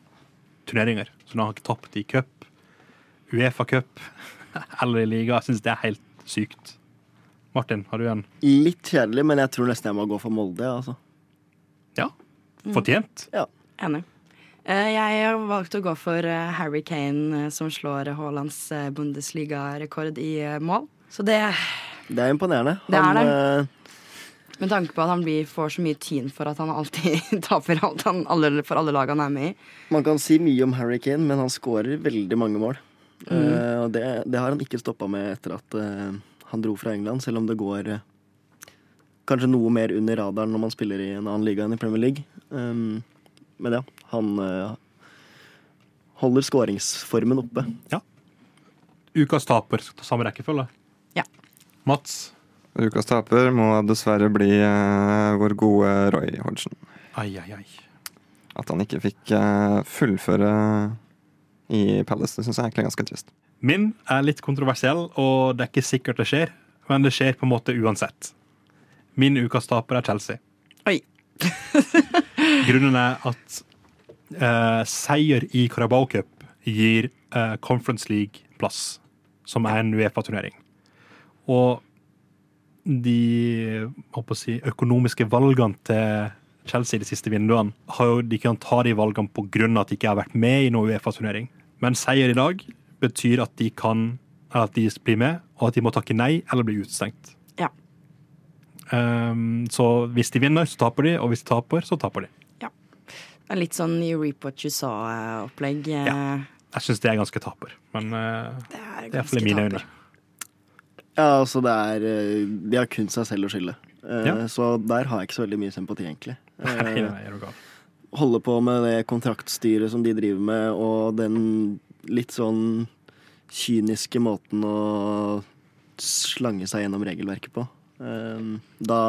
turneringer. Så når han ikke tapt i cup, Uefa cup eller i liga, jeg syns det er helt sykt. Martin, har du en Litt kjedelig, men jeg tror nesten jeg må gå for Molde. Altså. ja? Fortjent? Enig. Eh, Jeg har valgt å gå for eh, Harry Kane, eh, som slår Haalands Bundesliga-rekord i mål. Så det, Det er imponerende. Det er Han, det. Med tanke på at han blir, får så mye tyn for at han alltid taper alt han, alle, for alle lag han er med i. Man kan si mye om Harry Kane, men han skårer veldig mange mål. Mm. Uh, og det, det har han ikke stoppa med etter at uh, han dro fra England, selv om det går uh, kanskje noe mer under radaren når man spiller i en annen liga enn i Premier League. Um, men ja, han holder skåringsformen oppe. Ukas taper, skal ta samme rekkefølge? Ja. Mats? Ukas taper må dessverre bli eh, vår gode Roy Hodgson. Ai, ai, ai. At han ikke fikk eh, fullføre i Palace, det syns jeg egentlig er ganske trist. Min er litt kontroversiell, og det er ikke sikkert det skjer, men det skjer på en måte uansett. Min ukas taper er Chelsea. Oi. Grunnen er at eh, seier i Carabao Cup gir eh, Conference League-plass, som er en Uefa-turnering. Og de si, økonomiske valgene til Chelsea de siste vinduene har de kan ta de valgene av at de ikke har vært med i noen Uefa-turnering. Men seier i dag betyr at de kan at de blir med, og at de må takke nei eller bli utestengt. Ja. Um, så hvis de vinner, så taper de, og hvis de taper, så taper de. Ja. Det er litt sånn You Reap What You Saw-opplegg. eh, Ja. Jeg syns det er ganske taper, men uh, Det er det er iallfall i mine øyne. Ja, altså det er eh, De har kun seg selv å skylde. Eh, Ja. Så der har jeg ikke så veldig mye sympati, egentlig. Nei, Eh, nei, er du gal. holde på med det kontraktstyret som de driver med, og den litt sånn kyniske måten å slange seg gjennom regelverket på. Eh, Da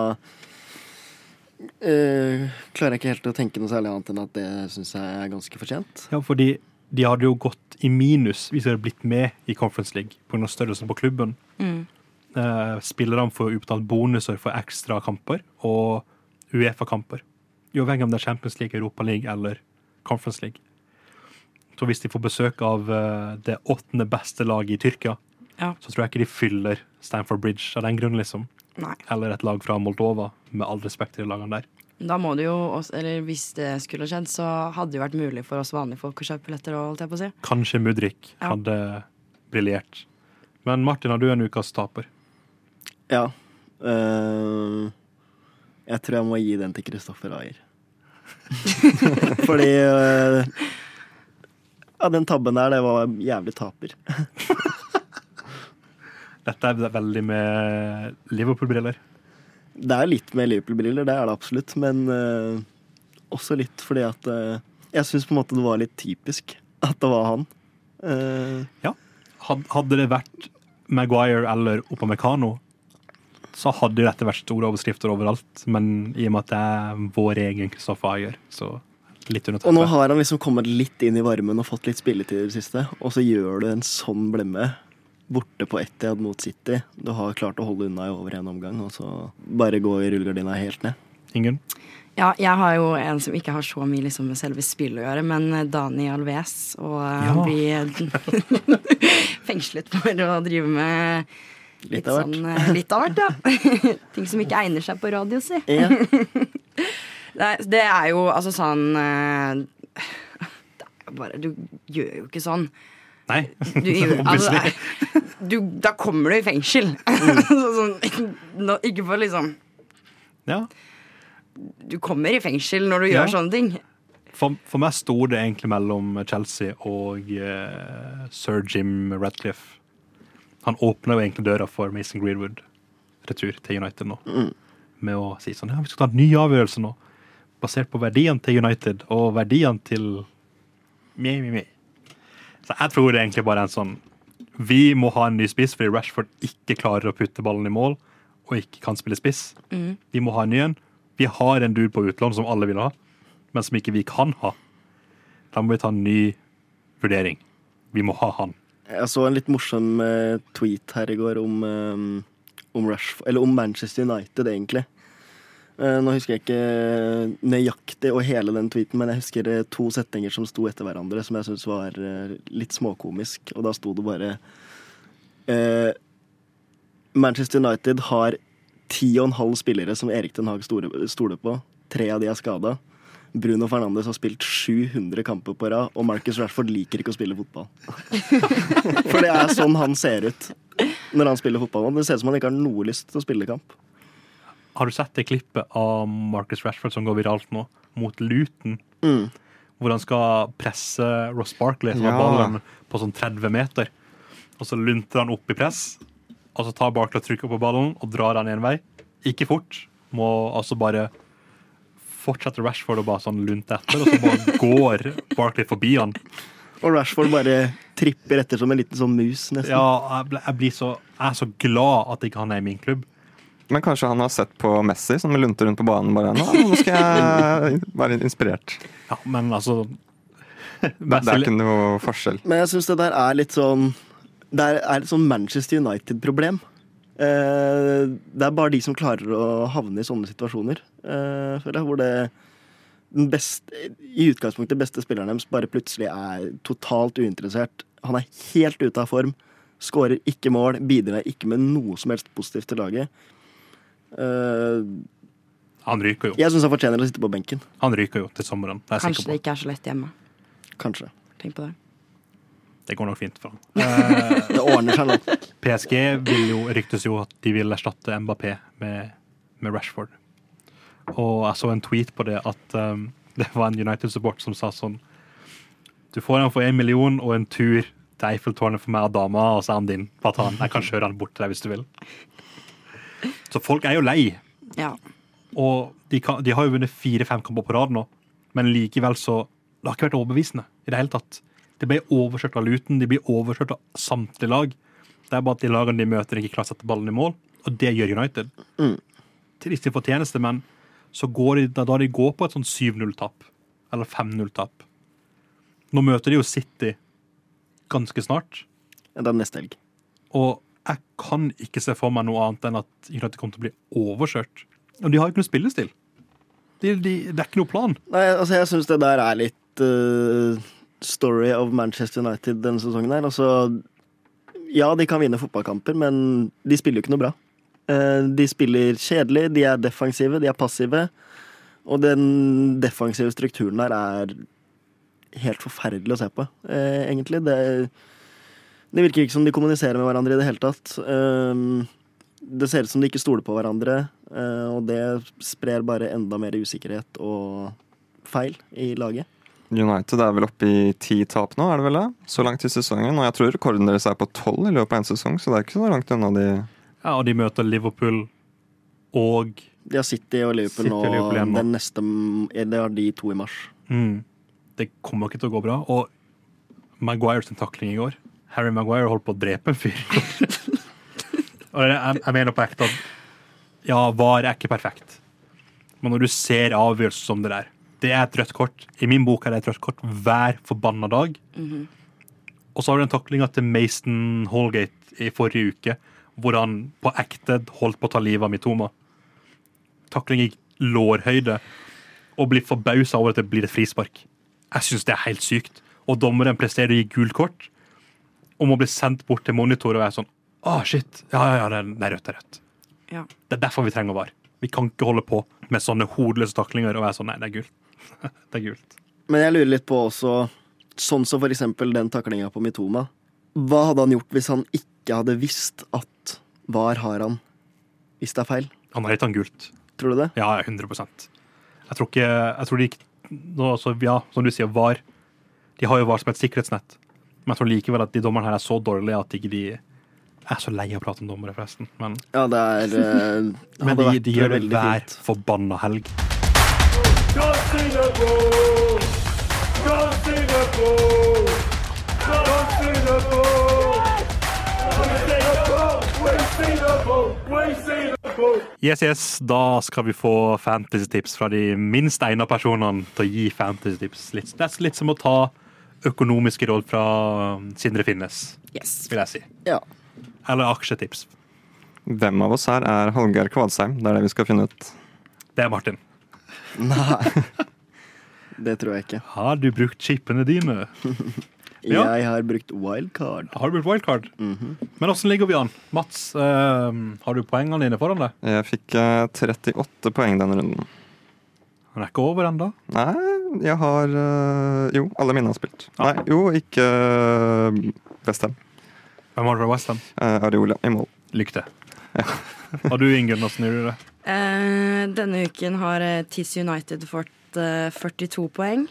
eh, klarer jeg ikke helt å tenke noe særlig annet enn at det syns jeg er ganske fortjent. Ja, fordi de hadde jo gått i minus hvis de hadde blitt med i Conference League pga. størrelsen på klubben. Mm. Uh, spillerne får utbetalt bonuser for ekstra kamper og Uefa-kamper. Uavhengig om det er Champions League, Europa League eller Conference League. Så hvis de får besøk av uh, det åttende beste laget i Tyrkia, Ja. så tror jeg ikke de fyller Stamford Bridge av den grunn, liksom. Nei. Eller et lag fra Moldova, med all respekt til de lagene der. Da må det jo også, eller Hvis det skulle skjedd, så hadde det vært mulig for oss vanlige folk å kjøpe billetter. og holdt jeg på å si. Kanskje Mudrik Ja. hadde briljert. Men Martin, har du en ukas taper? Ja. Uh, jeg tror jeg må gi den til Kristoffer Ayer. Fordi uh, Ja, den tabben der, det var jævlig taper. Dette er veldig med Liverpool-briller. Det er litt med Liverpool-briller, det er det absolutt, men uh, også litt fordi at uh, Jeg syns på en måte det var litt typisk at det var han. Uh, ja. Hadde det vært Maguire eller Opamecano, så hadde dette vært store overskrifter overalt. Men i og med at det er vår egen Kristoffer Ayer, så litt under og nå har han liksom kommet litt inn i varmen og fått litt spilletid i det siste, og så gjør du en sånn blemme. Borte på Etihad mot City. Du har klart å holde unna i over en omgang, og så bare gå i rullegardina helt ned. Ingen? Ja, jeg har jo en som ikke har så mye liksom, med selve spillet å gjøre, men eh, Dani Alves. Og eh, Ja. blir fengslet for å drive med Litt av hvert. sånn Litt av hvert, ja. Ting som ikke egner seg på radio, si. Ja. Nei, det er jo altså sånn Det er jo bare Du gjør jo ikke sånn. Nei. Du, altså. Du, da kommer du i fengsel. sånn, ikke for liksom Ja. Du kommer i fengsel når du Ja. gjør sånne ting. For, for meg sto det egentlig mellom Chelsea og uh, sir Jim Radcliffe. Han åpna jo egentlig døra for Mason Greenwood retur til United nå. Med å si sånn Ja, vi skal ta en ny avgjørelse nå. Basert på verdiene til United og verdiene til me, me, me. Så jeg tror det er egentlig bare en sånn Vi må ha en ny spiss fordi Rashford ikke klarer å putte ballen i mål og ikke kan spille spiss. Vi må ha en ny en. Vi har en dude på utlån som alle vil ha men som ikke vi kan ha. Da må vi ta en ny vurdering. Vi må ha han. Jeg så en litt morsom eh, tweet her i går om, eh, om, Rashford, om Manchester United, egentlig. Eh, Nå husker jeg ikke nøyaktig og hele den tweeten, men jeg husker eh, to setninger som sto etter hverandre, som jeg syntes var eh, litt småkomisk. Og da sto det bare eh, Manchester United har ti og en halv spillere som Erik Den Haag stoler på. Tre av de er skada. Bruno Fernandes har spilt 700 kamper på rad, og Marcus Rashford liker ikke å spille fotball. For det er sånn han ser ut når han spiller fotball. Det ser ut som han ikke har noe lyst til å spille kamp. Har du sett det klippet av Marcus Rashford som går viralt nå, mot Luton? Mm. Hvor han skal presse Ross Barkley som Ja. har ballen på sånn 30 meter. Og så lunter han opp i press, og så tar Barkley og trykker på ballen og drar han en vei. Ikke fort. Må altså bare fortsette Rashford og bare sånn lunte etter, og så bare går Barkley forbi han. Og Rashford bare tripper etter som en liten sånn mus, nesten. Ja, jeg, ble, jeg, blir så, jeg er så glad at ikke han er i min klubb. Men kanskje han har sett på Messi som lunter rundt på banen bare nå, nå skal jeg være inspirert. Ja, men altså Det, det er ikke noe forskjell. Men jeg syns det der er litt sånn Det er er et sånn Manchester United-problem. Eh, det er bare de som klarer å havne i sånne situasjoner, eh, føler jeg. Hvor det den beste, i utgangspunktet beste spilleren deres bare plutselig er totalt uinteressert. Han er helt ute av form. Skårer ikke mål, bidrar ikke med noe som helst positivt til laget. Eh, Han ryker jo. jeg syns han fortjener å sitte på benken. Han ryker jo til sommeren. Det er Kanskje det ikke er så lett hjemme. Kanskje. Tenk på det. Det går nok fint for han. Eh, Det ordner seg nok. PSG vil jo, ryktes jo at de vil erstatte Mbappé med, med Rashford. Og jeg så en tweet på det at um, det var en United-support som sa sånn Du får han for én million og en tur til Eiffeltårnet for meg og dama, og så er han din. Jeg kan kjøre han bort til deg hvis du vil. Så folk er jo lei. Ja. Og de, kan, de har jo vunnet fire-fem kamper på rad nå, men likevel så Det har ikke vært overbevisende i det hele tatt. De ble overkjørt av Luton, de blir overkjørt av samtlige lag. Det er bare at de lagene de møter, ikke klarer å sette ballen i mål, og det gjør United. Mm. Til sin fortjeneste, men så går de, da de går på et sånn 7-0-tap, eller 5-0-tap Nå møter de jo City ganske snart, Ja, Det er neste helg. og jeg kan ikke se for meg noe annet enn at United kommer til å bli overkjørt. Og de har jo ikke noe spillestil. De, de, det er ikke noe plan. Nei, altså jeg syns det der er litt uh, story of Manchester United denne sesongen her. Altså, ja, de kan vinne fotballkamper, men de spiller jo ikke noe bra. Uh, de spiller kjedelig, de er defensive, de er passive. Og den defensive strukturen der er helt forferdelig å se på, uh, egentlig. Det, det virker ikke som de kommuniserer med hverandre i det hele tatt. Eh, det ser ut som de ikke stoler på hverandre, eh, og det sprer bare enda mer usikkerhet og feil i laget. United er vel oppe i ti tap nå, er det vel det? Så langt i sesongen. Og jeg tror rekorden deres er på tolv i løpet av en sesong, så det er ikke så langt unna de Ja, og de møter Liverpool og De har City og Liverpool City og. Liverpool nå. Den neste Det har de to i mars. mm, Det kommer ikke til å gå bra. Og Maguire sin takling i går Harry Maguire holdt på å drepe en fyr. og jeg, jeg, mener på ekte at ja, VAR er ikke perfekt. Men når du ser avgjørelser som det der Det er et rødt kort. I min bok er det et rødt kort hver forbanna dag. Og så har du den taklinga til Mason Holgate i forrige uke, hvor han på ekte holdt på å ta livet av Mitoma. Takling i lårhøyde, og blir forbausa over at det blir et frispark. Jeg syns det er helt sykt. Og dommeren presterer å gi gult kort, og må bli sendt bort til monitor og være sånn Å, shit. Ja, ja, ja, det er- det er rødt, det er rødt. Ja. Det er derfor vi trenger VAR. Vi kan ikke holde på med sånne hodeløse taklinger og være sånn Nei, det er gult. det er gult. Men jeg lurer litt på også, sånn som for eksempel den taklinga på Mitoma. Hva hadde han gjort hvis han ikke hadde visst at VAR har han hvis det er feil? Han har gitt han gult. Tror du det? Ja, 100 Jeg tror ikke jeg tror de, ikke- nå, altså, Ja, som du sier, VAR. De har jo VAR som et sikkerhetsnett. Men jeg tror likevel at de dommerne her er så dårlige at ikke de Jeg er så lei av å prate om dommere, forresten. Men, Ja, det er eh, men de, de gjør det hver fint. forbanna helg. Yes, yes, da skal vi få fantasy-tips fra de minst egna personene til å gi fantasy-tips. Det er litt som å ta økonomiske råd fra um, Sindre Finnes, Yes. vil jeg si. Ja. Eller aksjetips. Hvem av oss her er Hallgeir Kvadsheim? Det er det vi skal finne ut. Det er Martin. Nei. Det tror jeg ikke. Har du brukt chipene dine? Ja. Jeg har brukt wildcard. Har du brukt wildcard? Mhm. Men åssen ligger vi an? Mats, eh, har du poengene dine foran deg? Jeg fikk eh, 38 poeng denne runden. Han er ikke over ennå. Nei, jeg har eh, Jo, alle mine har spilt. Ja. Nei, jo, ikke uh, Westham. Hvem har du fra Westham? Uh, Areola i mål. Lykke til. har du, Ingunn, åssen gjør du det? Uh, denne uken har eh, Tiss United fått uh, 42 poeng.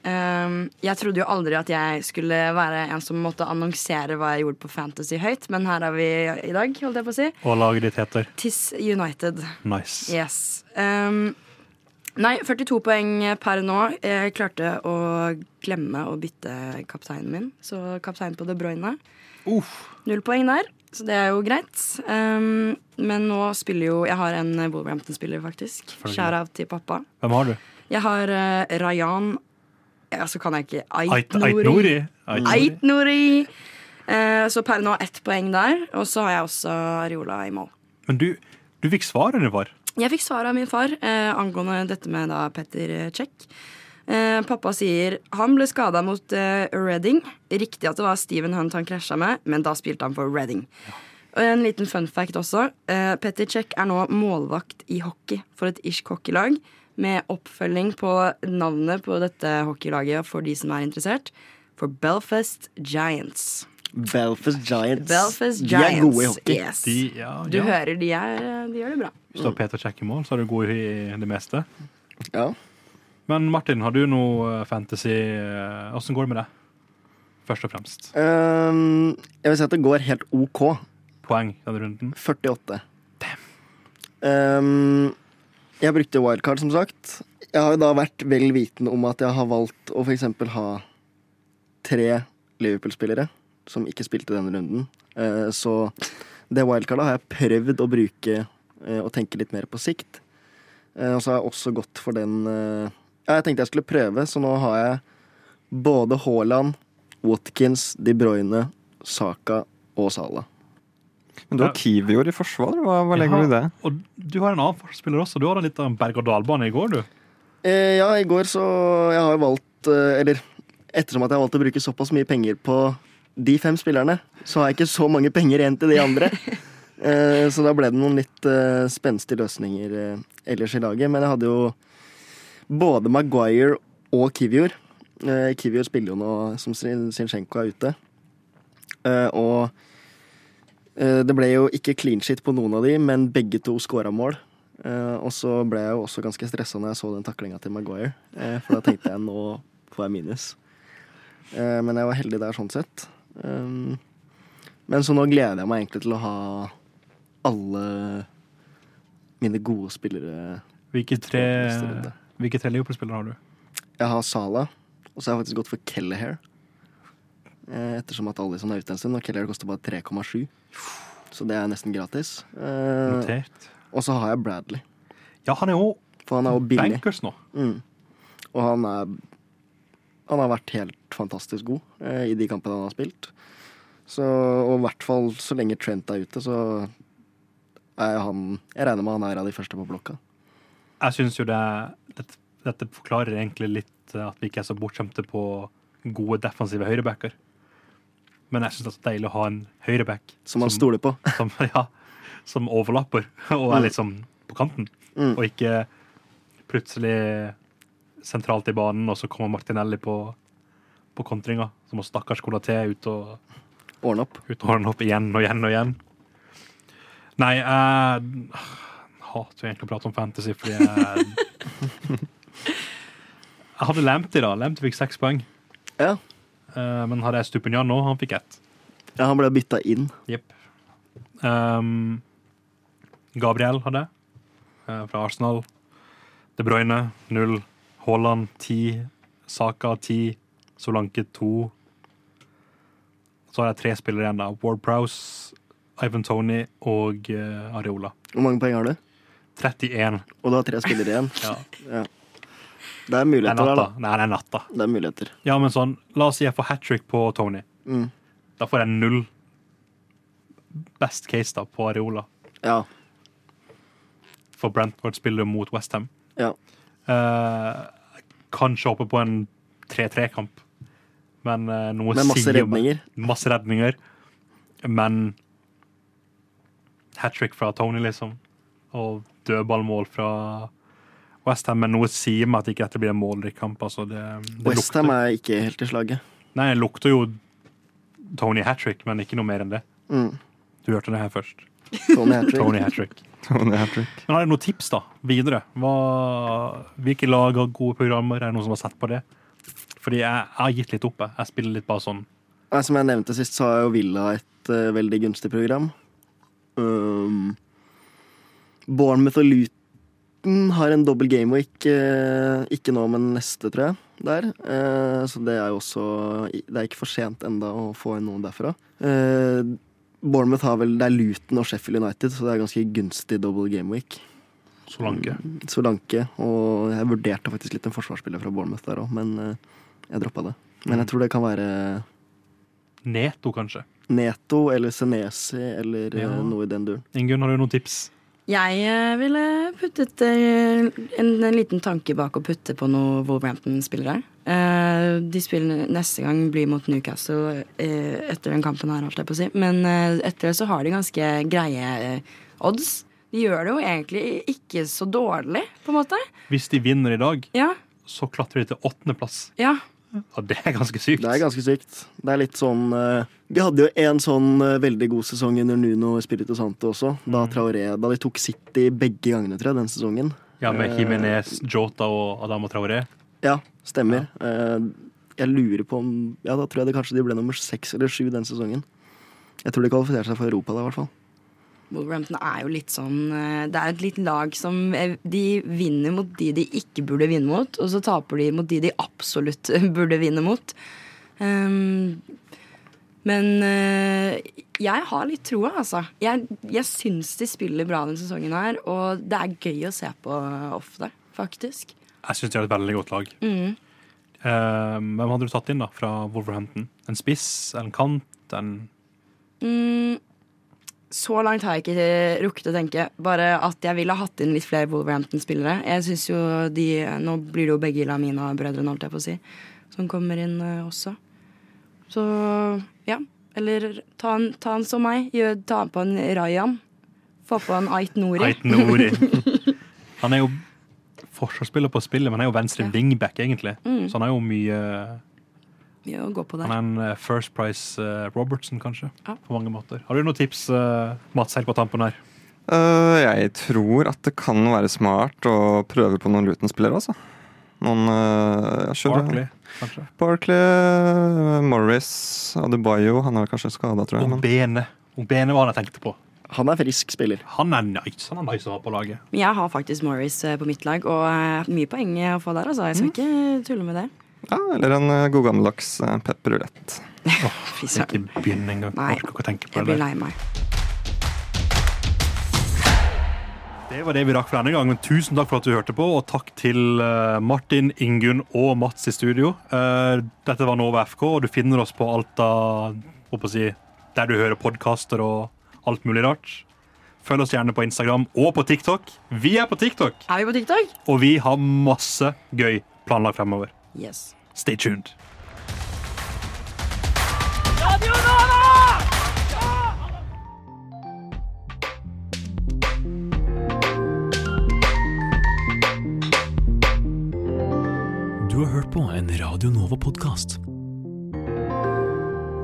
Um, jeg trodde jo aldri at jeg skulle være en som måtte annonsere hva jeg gjorde på Fantasy høyt, men her er vi i dag, holdt jeg på å si. Og laget ditt heter Tiss United. Nice. Yes. Um, nei, 42 poeng per nå. Jeg klarte å glemme å bytte kapteinen min, så kaptein på De Bruyne. Uff. Null poeng der, så det er jo greit. Um, men nå spiller jo Jeg har en Wolverhampton-spiller, faktisk. Selvfølgelig. Shout-out til pappa. Hvem har du? Jeg har uh, Rayan Ja, så kan jeg ikke Ait Ait. Ait Nori. Ait-Nori. Eh, så per nå ett poeng der. Og så har jeg også Riola i mål. Men du, du fikk ditt, var. Jeg fikk svar av min far eh, angående dette med da Petter Check. Eh, pappa sier han ble skada mot eh, Reading. Riktig at det var Steven Hunt han krasja med, men da spilte han for Reading. Og en liten fun fact også. Eh, Petter Check er nå målvakt i hockey for et irsk hockeylag. Med oppfølging på navnet på dette hockeylaget for de som er interessert. For Belfast Giants. Belfast Giants. Belfast Giants. De er gode i hockey. Yes. De, ja, Du ja. hører de, er, de gjør det bra. Hvis du har Peter Check i mål, så er du god i det meste. Ja. Men Martin, har du noe eh, fantasy eh, Åssen går det med det? Først og fremst. Um, jeg vil si at det går helt OK. Poeng denne runden. 48. Um, jeg brukte wildcard, som sagt. Jeg har jo da vært vel vitende om at jeg har valgt å f.eks. ha tre Liverpool-spillere som ikke spilte denne runden. Eh, så det wildcardet har jeg prøvd å bruke eh, og tenke litt mer på sikt. Eh, og så har jeg også gått for den eh, Ja, jeg tenkte jeg skulle prøve, så nå har jeg både Haaland, Watkins, De Bruyne, Saka og Sala. Men du har Ja. Kiwior i forsvar. Hva, hva legger du i det? Og du har en annen forsvarsspiller også. Du hadde litt av en berg-og-dal-bane i går, du. Eh, ja, i går så Jeg har jo valgt eh, Eller ettersom at jeg har valgt å bruke såpass mye penger på de fem spillerne, så har jeg ikke så mange penger igjen til de andre. eh, så da ble det noen litt eh, spenstige løsninger eh, ellers i laget. Men jeg hadde jo både Maguire og Kivior. Kivior spiller jo nå som Sin- Zinchenko er ute. Og det ble jo ikke clean shit på noen av de, men begge to scora mål. Og så ble jeg jo også ganske stressa når jeg så den taklinga til Maguire. For da tenkte jeg nå får jeg minus. Men jeg var heldig der sånn sett. Um, men så nå gleder jeg meg egentlig til å ha alle mine gode spillere. Hvilke tre, hvilke tre Liverpool-spillere har du? Jeg har Sala, og så har jeg faktisk gått for Kelleher. Eh, ettersom at Alison er ute en stund, og Kelleher koster bare 3,7. Så det er nesten gratis. Eh, Notert. og så har jeg Bradley, Ja, han er jo for han er jo billig. bankers nå. Mm. Og han er Han har vært helt fantastisk god eh, i de kampene han har spilt. Så, og i hvert fall så lenge Trent er ute, så er han Jeg regner med han er av de første på blokka. Jeg syns jo det dette, dette forklarer egentlig litt eh, at vi ikke er så bortskjemte på gode defensive høyrebacker. Men jeg syns det er deilig å ha en høyreback Som man stoler på. som, ja, som overlapper og er liksom på kanten. Mm. Og ikke plutselig sentralt i banen, og så kommer Martinelli på, på kontringa. Så må stakkars Konaté ut og Ordne opp. ut og ordne opp igjen og igjen og igjen. Nei, jeg hater jo egentlig å prate om fantasy, fordi jeg Jeg hadde Lamptey, da. Lamptey fikk seks poeng. Ja. Eh, men hadde jeg Stupinjan nå, han fikk ett. ja, han ble bytta inn. Jepp. Um, Gabriel hadde jeg, eh, fra Arsenal. De Bruyne null. Haaland ti. Saka ti. Solanke to. Så har jeg tre spillere igjen, da. Ward Prowse, Ivan Tony og uh, Areola. Hvor mange poeng har du? 31. Og du har tre spillere igjen. Ja. Ja. Det er Det er muligheter der, da. Nei, det er natta. Det er muligheter. Ja, men sånn, la oss si jeg får hat trick på Tony. Mm. Da får jeg null. Best case da på Areola. Ja. for Brentford spiller mot Westham. Ja. Uh, kanskje oppe på en 3-3-kamp, men eh, noe Med masse sier redninger. Masse redninger. Men hat trick fra Tony, liksom. Og dødballmål fra Westham. Men noe sier meg at ikke dette blir en målrik kamp. Altså, Westham er ikke helt i slaget. Nei, det lukter jo Tony hat trick, men ikke noe mer enn det. Mm. Du hørte det her først. Tony Hattrick. Tony hat trick. Tony Hattrick. Men har du noen tips da, videre? Hva, hvilke lag har gode programmer? Er det noen som har sett på det? Fordi jeg, jeg har gitt litt opp. jeg. Jeg spiller litt bare sånn. Som jeg nevnte sist, så har jo Villa et uh, veldig gunstig program. Um, Bournemouth og Luton har en dobbel gameweek. Uh, ikke nå, men neste, tror jeg. Der. Uh, så det er jo også Det er ikke for sent enda å få inn noen derfra. Eh, Bournemouth har vel Det er Luton og Sheffield United, så det er ganske gunstig double gameweek. Solanke. Solanke. Og jeg vurderte faktisk litt en forsvarsspiller fra Bournemouth der òg, men eh, jeg droppa det. Men jeg tror det kan være Neto, kanskje. Neto eller Senesi eller eh, Ja. noe i den duren. Ingunn, har du noen tips? Jeg eh, ville puttet eh, en, en liten tanke bak å putte på noen Wolverhampton-spillere. Eh, de spiller neste gang blir mot Newcastle etter den kampen her, holdt jeg på å si. Men etter det så har de ganske greie odds. De gjør det jo egentlig ikke så dårlig, på en måte. Hvis de vinner i dag, Ja, så klatrer de til åttendeplass. ja. Ja, det er ganske sykt. Det er ganske sykt. Det er litt sånn eh, Vi hadde jo en sånn eh, veldig god sesong under Nuno Espirito Santo også. Da, Traoré, da de tok City begge gangene, tror jeg, den sesongen. Ja, Med Jimenez, Jota og Adama Traoré. Ja, stemmer. Eh, jeg lurer på om Ja, da tror jeg det kanskje de ble nummer seks eller sju den sesongen. Jeg tror de kvalifiserte seg for Europa da, i hvert fall. Wolverhampton er jo litt sånn eh, Det er et litt lag som eh, De vinner mot de de ikke burde vinne mot, og så taper de mot de de absolutt burde vinne mot. Um, men uh, jeg har litt troa, altså. Jeg, jeg syns de spiller bra denne sesongen her, og det er gøy å se på ofte, faktisk. Jeg syns de har et veldig godt lag. Mm. Eh, hvem hadde du tatt inn da fra Wolverhampton? En spiss? En kant? En Mm, så langt har jeg ikke rukket å tenke. Bare at jeg ville hatt inn litt flere Wolverhampton-spillere. Jeg synes jo de Nå blir det jo begge Lamina-brødrene, holdt jeg på å si, som kommer inn eh, også. Så ja. Eller ta han, ta han som meg. Gjør, ta på en Rayan. Få på en Ait Nori. Ait Nori. Han er jo forsvarsspiller på spillet, men han er jo venstre Ja. wingback, egentlig. Mm. Så han er jo mye Å gå på Han er en eh, First Price eh, Robertson, kanskje. Ja. På mange måter. Har du noen tips, eh, Mats, helt på tampen her? Uh, jeg tror at det kan være smart å prøve på noen Luton-spillere, altså. Noen uh, Barkley, kanskje? Barkley, Morris, Adebayo Han er kanskje skada, tror jeg. Og Men Bene. Og Bene var han jeg tenkte på. Han er frisk spiller. Han er nice Han er nice å ha på laget. Jeg har faktisk Morris på mitt lag, og mye poeng å få der. Altså. Jeg skal ikke tulle med det. Ja, eller en uh, god gammeldags pepperulett. pepperrulett. Fy søren. Ikke begynn engang. Orker ikke å tenke på Jeg blir lei meg. Det var det vi rakk for denne gang, men tusen takk for at du hørte på, og takk til eh, Martin, Ingunn og Mats i studio. Eh, dette var Nova FK, og du finner oss på alt av å si, der du hører podkaster og alt mulig rart. Følg oss gjerne på Instagram og på TikTok. Vi er på TikTok, Er vi på TikTok? og vi har masse gøy planlagt fremover. Yes. Stay tuned. Radio Nova! Du har hørt på en Radio Nova-podkast.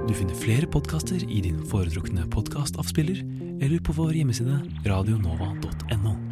Du finner flere podkaster i din foretrukne podkastavspiller eller på vår hjemmeside radionova.no.